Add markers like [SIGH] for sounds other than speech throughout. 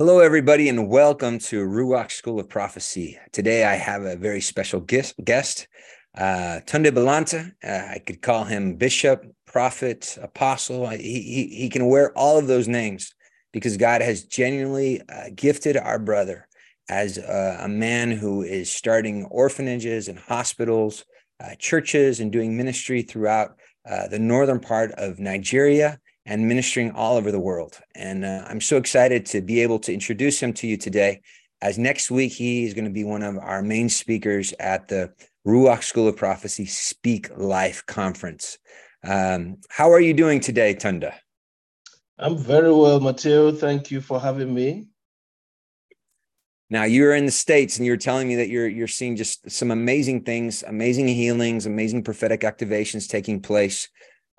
Hello, everybody, and welcome to Ruach School of Prophecy. Today, I have a very special guest, uh, Tunde Bolanta. Uh, I could call him bishop, prophet, apostle. He, he, he can wear all of those names because God has genuinely uh, gifted our brother as a, a, man who is starting orphanages and hospitals, uh, churches, and doing ministry throughout uh, the northern part of Nigeria and ministering all over the world. And uh, I'm so excited to be able to introduce him to you today. As next week, he is going to be one of our main speakers at the Ruach School of Prophecy Speak Life Conference. Um, how are you doing today, Tunde? I'm very well, Mateo. Thank you for having me. Now you're in the states, and you're telling me that you're you're seeing just some amazing things, amazing healings, amazing prophetic activations taking place.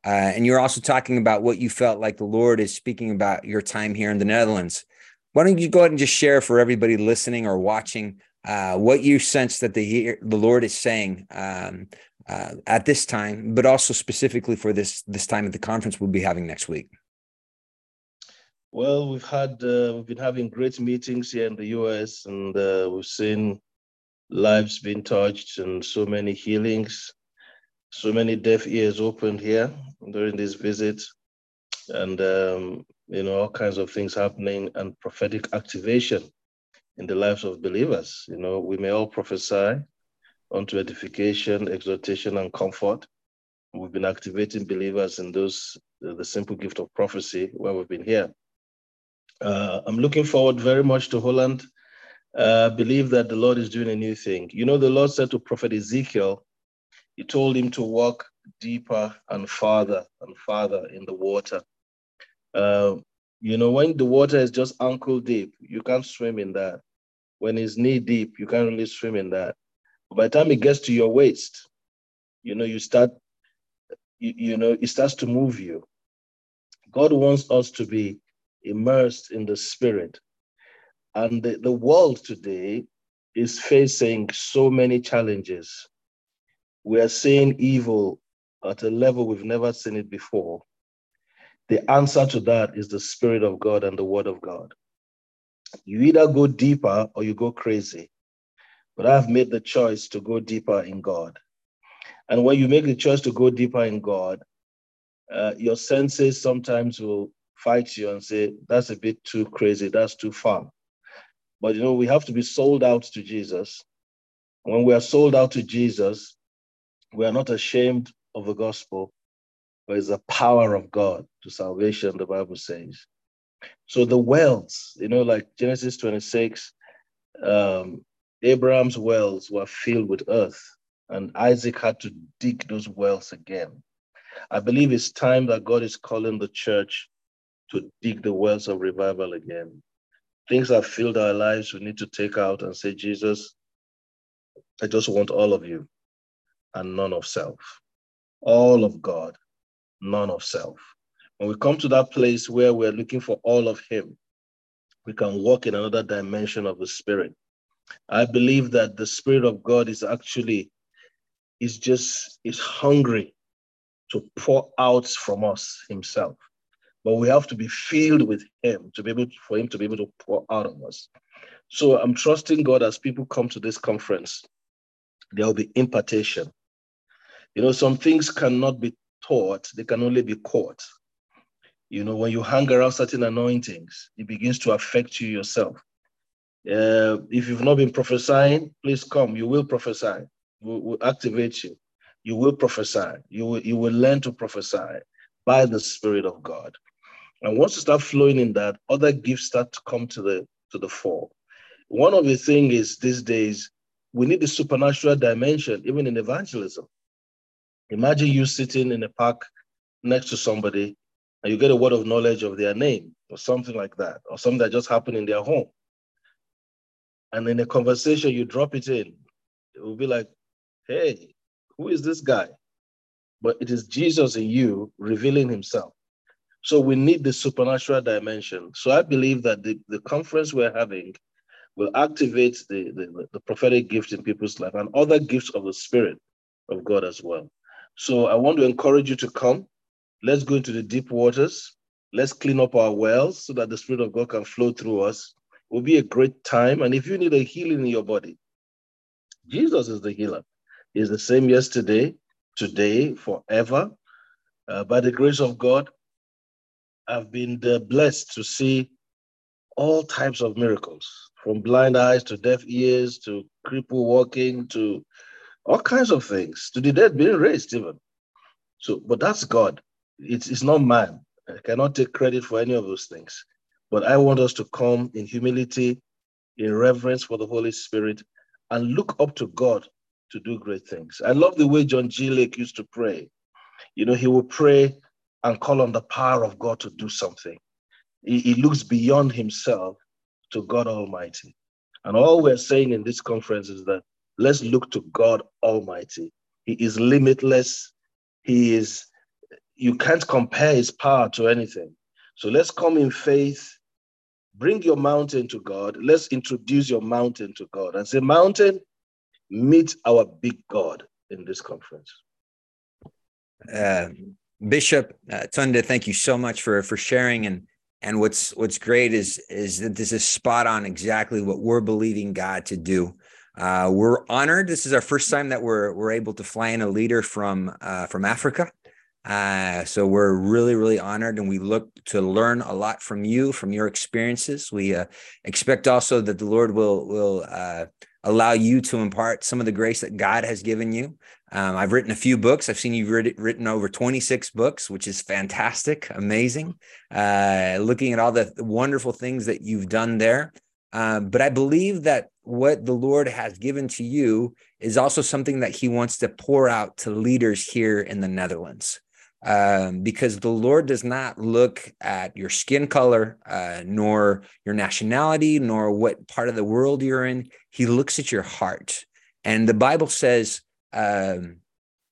Uh, and you're also talking about what you felt like the Lord is speaking about your time here in the Netherlands. Why don't you go ahead and just share for everybody listening or watching uh, what you sense that the the Lord is saying um, uh, at this time, but also specifically for this this time at the conference we'll be having next week. Well, we've had uh, we've been having great meetings here in the U.S. and uh, we've seen lives being touched and so many healings so many deaf ears opened here during this visit, and um, you know all kinds of things happening and prophetic activation in the lives of believers. You know, we may all prophesy unto edification, exhortation, and comfort. We've been activating believers in those the simple gift of prophecy where we've been here. Uh, I'm looking forward very much to Holland. Uh, believe that the Lord is doing a new thing. You know, the Lord said to Prophet Ezekiel he told him to walk deeper and farther and farther in the water. Uh, you know, when the water is just ankle deep, you can't swim in that. When it's knee deep, you can't really swim in that. But by the time it gets to your waist, you know, you start, you, you know, it starts to move you. God wants us to be immersed in the spirit. And the, the world today is facing so many challenges we are seeing evil at a level we've never seen it before. The answer to that is the Spirit of God and the Word of God. You either go deeper or you go crazy. But I've made the choice to go deeper in God. And when you make the choice to go deeper in God, uh, your senses sometimes will fight you and say, that's a bit too crazy, that's too far. But you know, we have to be sold out to Jesus. When we are sold out to Jesus, we are not ashamed of the gospel, but it's the power of God to salvation, the Bible says. So the wells, you know, like Genesis 26, um, Abraham's wells were filled with earth, and Isaac had to dig those wells again. I believe it's time that God is calling the church to dig the wells of revival again. Things that filled our lives, we need to take out and say, Jesus, I just want all of you and none of self. All of God, none of self. When we come to that place where we're looking for all of Him, we can walk in another dimension of the Spirit. I believe that the Spirit of God is actually is just is hungry to pour out from us Himself. But we have to be filled with Him to be able to, for Him to be able to pour out of us. So I'm trusting God as people come to this conference, there will be impartation. You know, some things cannot be taught, they can only be caught. You know, when you hang around certain anointings, it begins to affect you yourself. Uh, if you've not been prophesying, please come. You will prophesy. We'll, we'll activate you. You will prophesy. You will, you will learn to prophesy by the Spirit of God. And once you start flowing in that, other gifts start to come to the to the fore. One of the things is these days we need the supernatural dimension, even in evangelism. Imagine you sitting in a park next to somebody and you get a word of knowledge of their name or something like that, or something that just happened in their home. And in a conversation, you drop it in. It will be like, hey, who is this guy? But it is Jesus in you revealing himself. So we need the supernatural dimension. So I believe that the, the conference we're having will activate the, the, the prophetic gift in people's life and other gifts of the Spirit of God as well. So I want to encourage you to come. Let's go into the deep waters. Let's clean up our wells so that the Spirit of God can flow through us. It will be a great time. And if you need a healing in your body, Jesus is the healer. He's the same yesterday, today, forever. Uh, by the grace of God, I've been blessed to see all types of miracles from blind eyes to deaf ears to cripple walking to all kinds of things, to the dead being raised, even. So, but that's God. It's, it's not man. I cannot take credit for any of those things. But I want us to come in humility, in reverence for the Holy Spirit, and look up to God to do great things. I love the way John G. Lake used to pray. You know, he would pray and call on the power of God to do something. He, he looks beyond himself to God Almighty. And all we're saying in this conference is that let's look to God Almighty. He is limitless. He is, you can't compare his power to anything. So let's come in faith Bring your mountain to God. Let's introduce your mountain to God and say, Mountain, meet our big God in this conference. Uh, Bishop uh, Tunde, thank you so much for for sharing and and what's what's great is is that this is spot on exactly what we're believing God to do. Uh, we're honored. This is our first time that we're we're able to fly in a leader from uh, from Africa. Uh, so we're really, really honored, and we look to learn a lot from you, from your experiences. We uh, expect also that the Lord will will uh, allow you to impart some of the grace that God has given you. Um, I've written a few books. I've seen you've written, written over 26 books, which is fantastic, amazing. Uh, looking at all the wonderful things that you've done there. Uh, but I believe that what the Lord has given to you is also something that He wants to pour out to leaders here in the Netherlands um, because the Lord does not look at your skin color, uh, nor your nationality, nor what part of the world you're in. He looks at your heart. And the Bible says, um,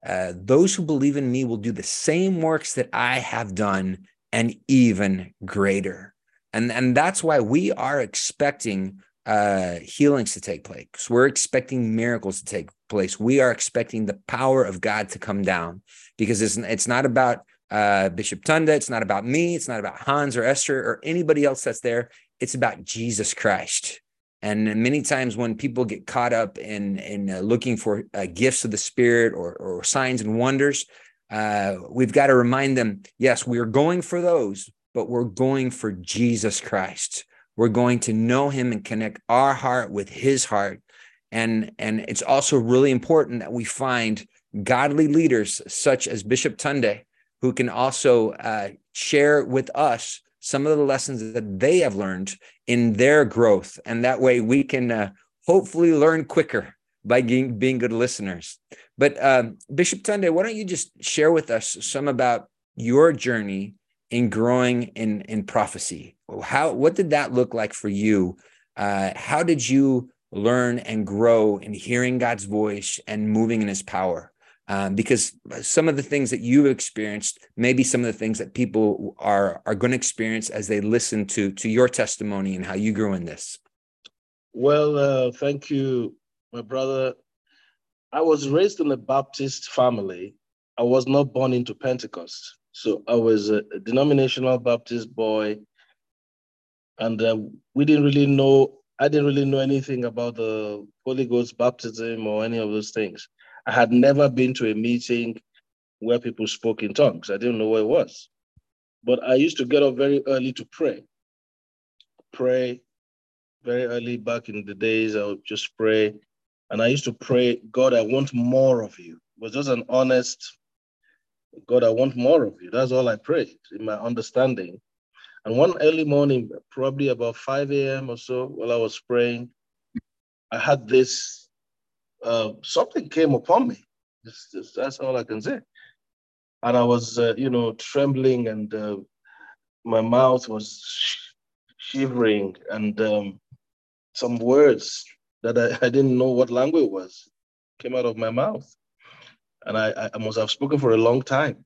uh, those who believe in me will do the same works that I have done and even greater. And, and that's why we are expecting uh, healings to take place. We're expecting miracles to take place. We are expecting the power of God to come down because it's, it's not about uh, Bishop Tunde. It's not about me. It's not about Hans or Esther or anybody else that's there. It's about Jesus Christ. And many times when people get caught up in in uh, looking for uh, gifts of the Spirit or, or signs and wonders, uh, we've got to remind them: yes, we are going for those, but we're going for Jesus Christ. We're going to know Him and connect our heart with His heart, and and it's also really important that we find godly leaders such as Bishop Tunde, who can also uh, share with us some of the lessons that they have learned in their growth. And that way we can uh, hopefully learn quicker by being, being good listeners. But um, Bishop Tunde, why don't you just share with us some about your journey in growing in, in prophecy? How, what did that look like for you? Uh, how did you learn and grow in hearing God's voice and moving in his power? um, because some of the things that you've experienced may be some of the things that people are are going to experience as they listen to to your testimony and how you grew in this. Well, uh, thank you, my brother. I was raised in a Baptist family. I was not born into Pentecost, so I was a, denominational Baptist boy, and uh, we didn't really know. I didn't really know anything about the Holy Ghost baptism or any of those things. I had never been to a meeting where people spoke in tongues. I didn't know where it was. But I used to get up very early to pray. Pray very early back in the days, I would just pray. And I used to pray, God, I want more of you. It was just an honest, God, I want more of you. That's all I prayed in my understanding. And one early morning, probably about 5 a.m. or so, while I was praying, I had this uh, something came upon me. Just, just, that's all I can say. And I was, uh, you know, trembling and uh, my mouth was sh- shivering and um, some words that I, I didn't know what language was came out of my mouth. And I, I must have spoken for a long time.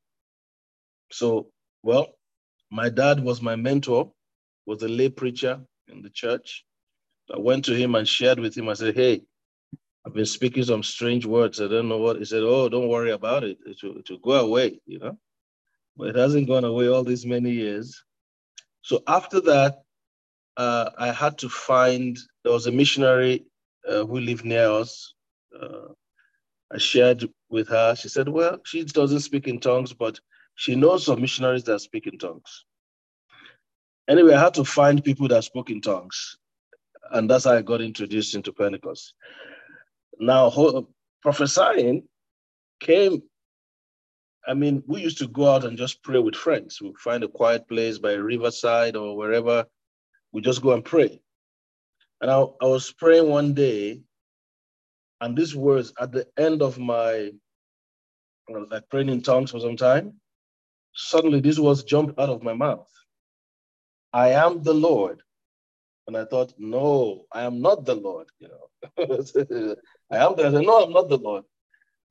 So, well, my dad was my mentor, was a lay preacher in the church. I went to him and shared with him. I said, hey, I've been speaking some strange words. I don't know what. He said, "Oh, don't worry about it. It will, it will go away." You know, but it hasn't gone away all these many years. So after that, uh, I had to find, there was a missionary uh, who lived near us. Uh, I shared with her. She said, Well, she doesn't speak in tongues, but she knows some missionaries that speak in tongues. Anyway, I had to find people that spoke in tongues. And that's how I got introduced into Pentecost. Now, prophesying came. I mean, we used to go out and just pray with friends. We find a quiet place by a riverside or wherever. We just go and pray. And I, I was praying one day, and these words at the end of my, was like praying in tongues for some time. Suddenly, these words jumped out of my mouth. I am the Lord. And I thought, no, I am not the Lord. You know, [LAUGHS] I am the. I said, no, I'm not the Lord.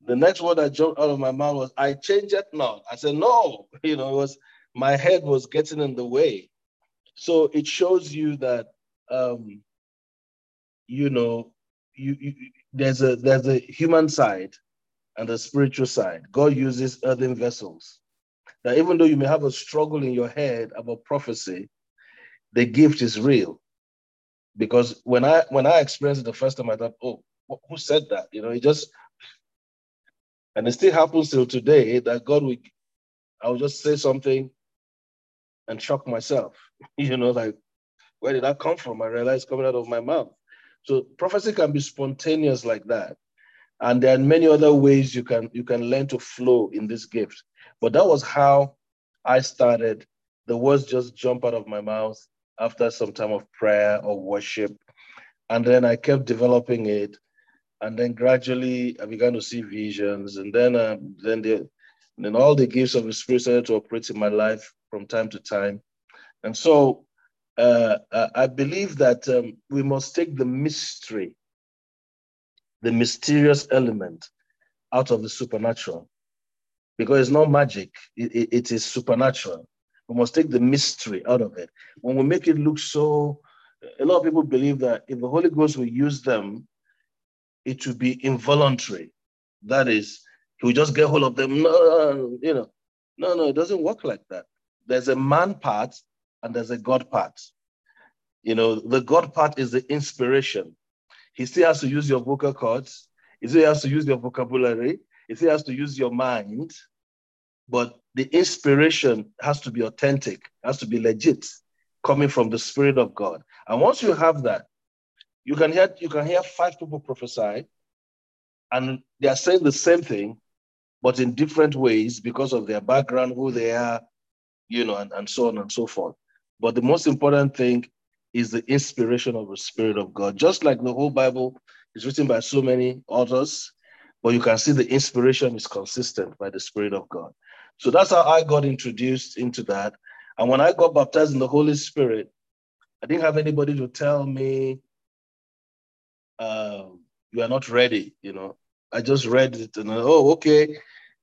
The next word that jumped out of my mouth was, I change it not. I said, no, [LAUGHS] you know, it was my head was getting in the way. So it shows you that, um, you know, you, you there's a there's a human side and a spiritual side. God uses earthen vessels. That even though you may have a struggle in your head about prophecy, the gift is real. Because when I when I experienced it the first time, I thought, oh, who said that? You know, it just and it still happens till today that God will I will just say something and shock myself. [LAUGHS] you know, like where did that come from? I realized coming out of my mouth. So prophecy can be spontaneous like that. And there are many other ways you can you can learn to flow in this gift. But that was how I started. The words just jump out of my mouth after some time of prayer or worship. And then I kept developing it. And then gradually I began to see visions. And then um, then the then all the gifts of the Spirit started to operate in my life from time to time. And so uh, uh, I believe that um, we must take the mystery, the mysterious element out of the supernatural because it's not magic, it, it, it is supernatural. We must take the mystery out of it. When we make it look so, a lot of people believe that if the Holy Ghost will use them, it will be involuntary. That is, he will just get hold of them. No, you know, no, no, it doesn't work like that. There's a man part and there's a God part. You know, the God part is the inspiration. He still has to use your vocal cords. He still has to use your vocabulary. He still has to use your mind. But the inspiration has to be authentic, has to be legit, coming from the Spirit of God. And once you have that, you can hear you can hear five people prophesy, and they are saying the same thing, but in different ways because of their background, who they are, you know, and, and so on and so forth. But the most important thing is the inspiration of the Spirit of God. Just like the whole Bible is written by so many authors, but you can see the inspiration is consistent by the Spirit of God. So that's how I got introduced into that. And when I got baptized in the Holy Spirit, I didn't have anybody to tell me, uh, you are not ready. You know, I just read it and oh, okay.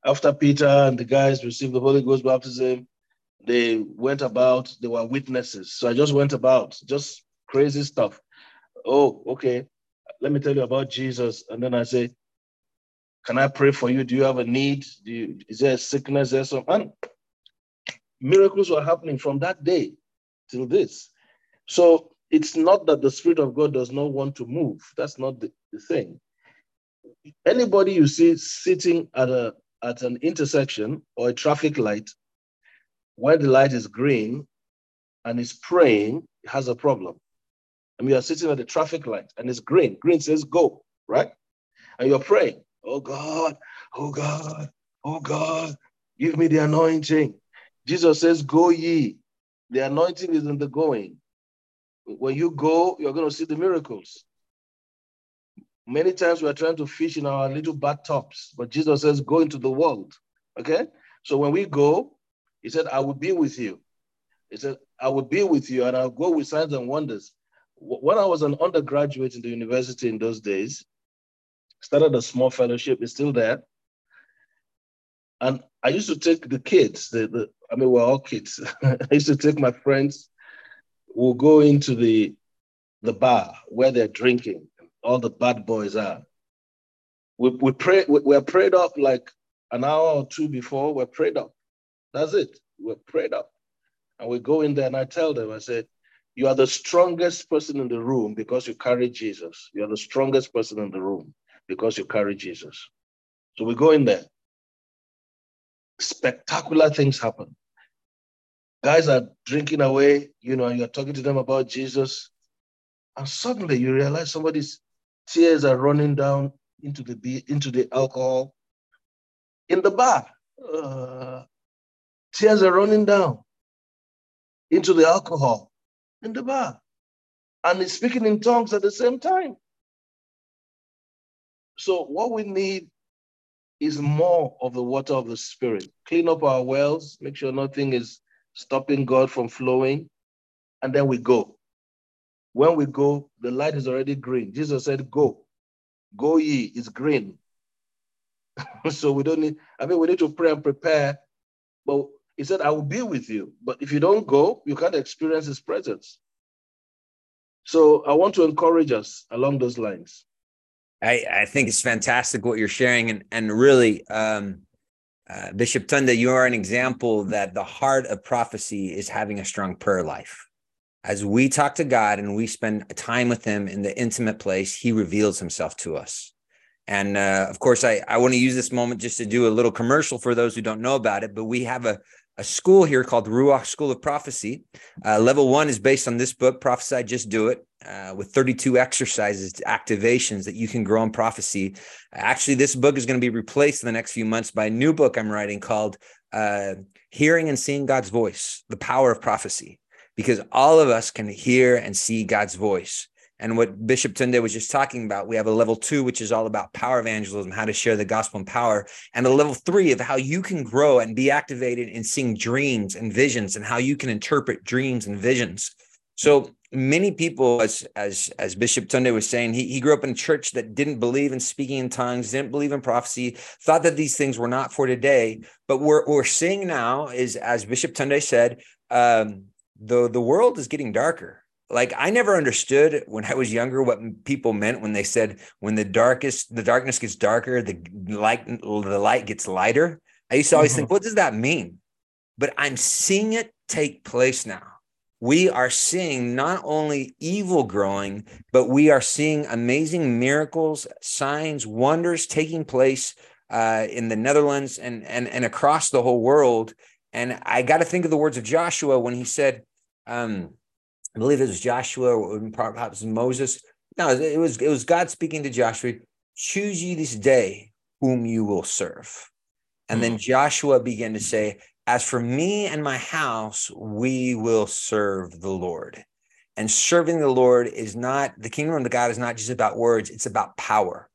After Peter and the guys received the Holy Ghost baptism, they went about, they were witnesses. So I just went about, just crazy stuff. Oh, okay. Let me tell you about Jesus. And then I say, can I pray for you? Do you have a need? Do you, is there a sickness? There some and miracles were happening from that day till this. So it's not that the Spirit of God does not want to move. That's not the, the thing. Anybody you see sitting at a at an intersection or a traffic light, when the light is green and is praying, has a problem. And mean, you're sitting at the traffic light and it's green. Green says go, right? And you're praying. Oh God, oh God, oh God, give me the anointing. Jesus says, Go ye. The anointing is in the going. When you go, you're going to see the miracles. Many times we are trying to fish in our little bathtubs, but Jesus says, Go into the world. Okay? So when we go, He said, I will be with you. He said, I will be with you and I'll go with signs and wonders. When I was an undergraduate in the university in those days, started a small fellowship, it's still there. And I used to take the kids, the, the I mean, we're all kids. [LAUGHS] I used to take my friends, we'll go into the the bar where they're drinking, all the bad boys are. We, we pray, we, we're prayed up like an hour or two before, we're prayed up. That's it. We're prayed up. And we go in there and I tell them, I said, You are the strongest person in the room because you carry Jesus. You are the strongest person in the room because you carry Jesus. So we go in there. Spectacular things happen. Guys are drinking away, you know, and you're talking to them about Jesus. And suddenly you realize somebody's tears are running down into the into the alcohol in the bar. Uh, tears are running down into the alcohol in the bar. And he's speaking in tongues at the same time. So, what we need is more of the water of the Spirit. Clean up our wells, make sure nothing is stopping God from flowing, and then we go. When we go, the light is already green. Jesus said, Go. Go ye, it's green. [LAUGHS] so we don't need, I mean, we need to pray and prepare. But he said, I will be with you. But if you don't go, you can't experience his presence. So I want to encourage us along those lines. I, I think it's fantastic what you're sharing. And, and really, um, uh, Bishop Tunde, you are an example that the heart of prophecy is having a strong prayer life. As we talk to God and we spend time with Him in the intimate place, He reveals Himself to us. And uh, of course, I, I want to use this moment just to do a little commercial for those who don't know about it. But we have a, a school here called Ruach School of Prophecy. Uh, level one is based on this book, Prophesy, Just Do It, uh, with 32 exercises, activations that you can grow in prophecy. Actually, this book is going to be replaced in the next few months by a new book I'm writing called uh, Hearing and Seeing God's Voice, The Power of Prophecy, because all of us can hear and see God's voice. And what Bishop Tunde was just talking about, we have a level two, which is all about power evangelism, how to share the gospel and power, and a level three of how you can grow and be activated in seeing dreams and visions and how you can interpret dreams and visions. So many people, as as as Bishop Tunde was saying, he, he grew up in a church that didn't believe in speaking in tongues, didn't believe in prophecy, thought that these things were not for today. But what we're seeing now is, as Bishop Tunde said, um, the the world is getting darker like I never understood when I was younger what people meant when they said when the darkest the darkness gets darker, the light the light gets lighter. I used to always mm-hmm. think, what does that mean? But I'm seeing it take place now. We are seeing not only evil growing, but we are seeing amazing miracles, signs, wonders taking place uh, in the Netherlands and, and, and across the whole world. And I got to think of the words of Joshua when he said, um, I believe it was Joshua or perhaps Moses. No, it was it was God speaking to Joshua. Choose ye this day whom you will serve. And then hmm. Joshua began to say, As for me and my house, we will serve the Lord. And serving the Lord is not the kingdom of God is not just about words, it's about power.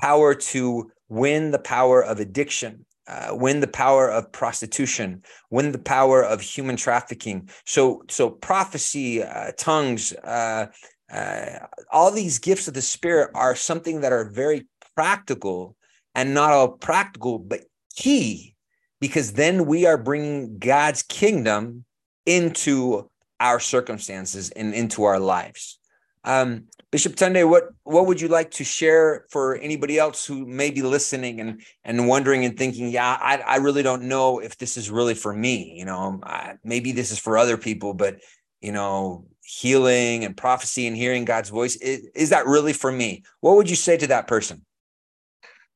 Power to win the power of addiction, uh, win the power of prostitution, win the power of human trafficking. So, so prophecy, uh, tongues, uh, uh, all these gifts of the spirit are something that are very practical, and not all practical, but key, because then we are bringing God's kingdom into our circumstances and into our lives. Um, Bishop Tunde, what what would you like to share for anybody else who may be listening and and wondering and thinking, yeah, I, I really don't know if this is really for me. You know, I, maybe this is for other people, but you know, healing and prophecy and hearing God's voice is, is that really for me? What would you say to that person?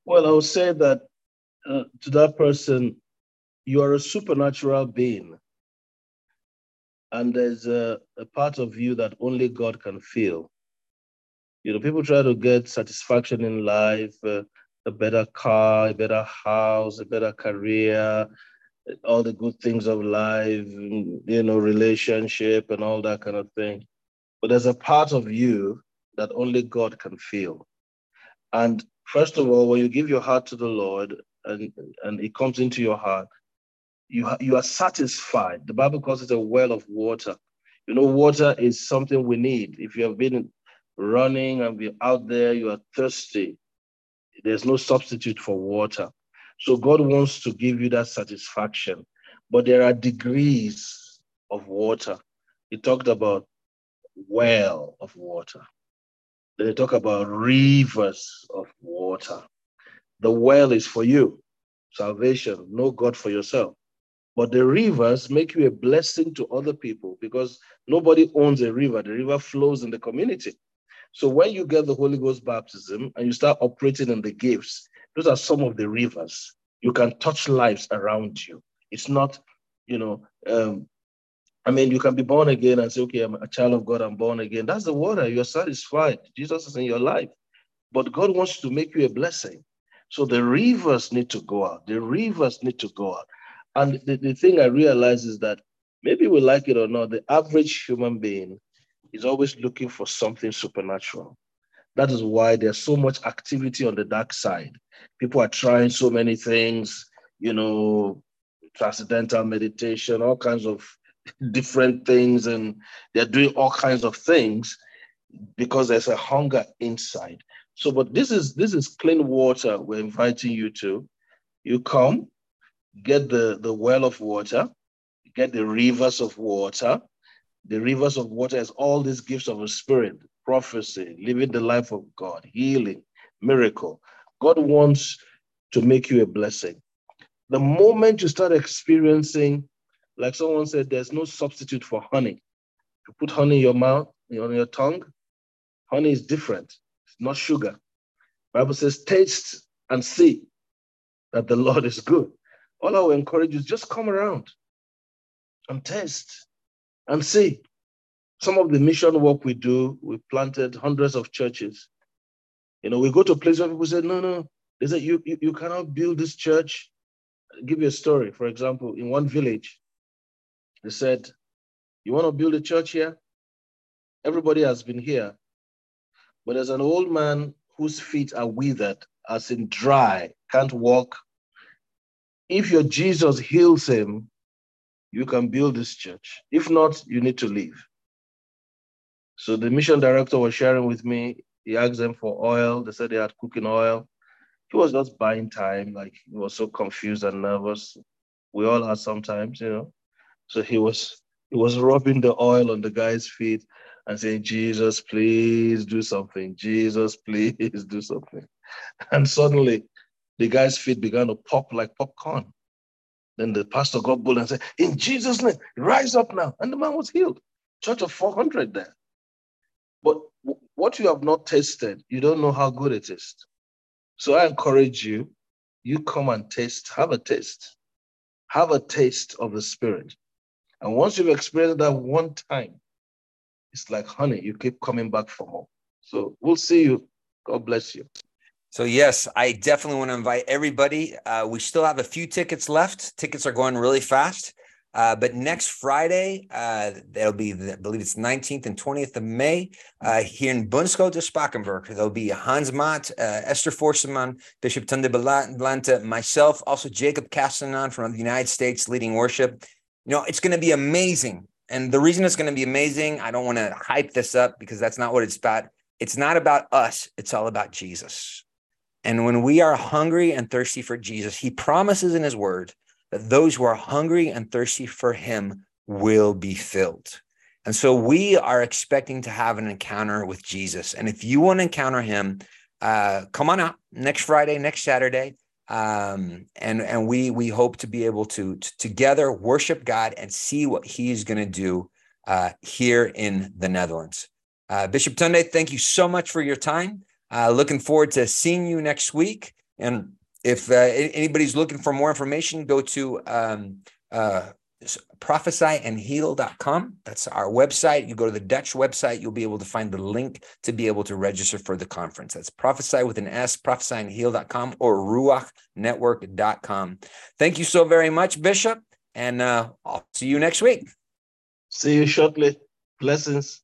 Well, I would say that uh, to that person, you are a supernatural being. And there's a, a part of you that only God can feel you know, people try to get satisfaction in life, uh, a better car, a better house, a better career, all the good things of life, you know, relationship and all that kind of thing. But there's a part of you that only God can feel. And first of all, when you give your heart to the Lord and, and it comes into your heart, you, you are satisfied. The Bible calls it a well of water. You know, water is something we need. If you have been running and be out there, you are thirsty. There's no substitute for water. So God wants to give you that satisfaction. But there are degrees of water. He talked about well of water. Then he talked about rivers of water. The well is for you, salvation, know God for yourself. But the rivers make you a blessing to other people because nobody owns a river. The river flows in the community. So when you get the Holy Ghost baptism and you start operating in the gifts, those are some of the rivers. You can touch lives around you. It's not, you know, um, I mean, you can be born again and say, okay, I'm a child of God, I'm born again. That's the water. You're satisfied. Jesus is in your life. But God wants to make you a blessing. So the rivers need to go out. The rivers need to go out. And the, the thing I realize is that maybe we like it or not, the average human being is always looking for something supernatural. That is why there's so much activity on the dark side. People are trying so many things, you know, transcendental meditation, all kinds of [LAUGHS] different things, and they're doing all kinds of things because there's a hunger inside. So, but this is this is clean water we're inviting you to. You come, get the, the well of water, get the rivers of water. The rivers of water is all these gifts of the spirit, prophecy, living the life of God, healing, miracle. God wants to make you a blessing. The moment you start experiencing, like someone said, there's no substitute for honey. You put honey in your mouth, on your tongue, honey is different. It's not sugar. Bible says, taste and see that the Lord is good all I will encourage you is just come around and test and see. Some of the mission work we do, we planted hundreds of churches. You know, we go to a place where people say, no, no, they said, you, you, you cannot build this church. I'll give you a story. For example, in one village, they said, you want to build a church here? Everybody has been here. But there's an old man whose feet are withered, as in dry, can't walk, if your Jesus heals him, you can build this church. If not, you need to leave. So the mission director was sharing with me. He asked them for oil. They said they had cooking oil. He was just buying time. Like he was so confused and nervous. We all are sometimes, you know. So he was he was rubbing the oil on the guy's feet and saying, Jesus, please do something. Jesus, [LAUGHS] please do something. And suddenly the guy's feet began to pop like popcorn. Then the pastor got bold and said, In Jesus' name, rise up now. And the man was healed. Church of 400 there. But what you have not tasted, you don't know how good it is. So I encourage you, you come and taste, have a taste. Have a taste of the Spirit. And once you've experienced that one time, it's like honey, you keep coming back for more. So we'll see you. God bless you. So yes, I definitely want to invite everybody. Uh, we still have a few tickets left. Tickets are going really fast. Uh, but next Friday, uh, that'll be, the, I believe it's 19th and 20th of May, uh, here in Bunschoten Spakenburg. There'll be Hans Maat, uh, Esther Forseman, Bishop Tunde Bolanta, myself, also Jacob Castanon from the United States leading worship. You know, it's going to be amazing. And the reason it's going to be amazing, I don't want to hype this up because that's not what it's about. It's not about us, it's all about Jesus. And when we are hungry and thirsty for Jesus, he promises in his word that those who are hungry and thirsty for him will be filled. And so we are expecting to have an encounter with Jesus. And if you want to encounter him, uh, come on out next Friday, next Saturday. Um, and and we we hope to be able to, to together worship God and see what He's going to do uh, here in the Netherlands. Uh, Bishop Tunde, thank you so much for your time. Uh, looking forward to seeing you next week. And if uh, anybody's looking for more information, go to um, uh, prophesyandheal.com. That's our website. You go to the Dutch website, you'll be able to find the link to be able to register for the conference. That's prophesy with an S, prophesyandheal.com or ruachnetwork.com. Thank you so very much, Bishop. And uh, I'll see you next week. See you shortly. Blessings.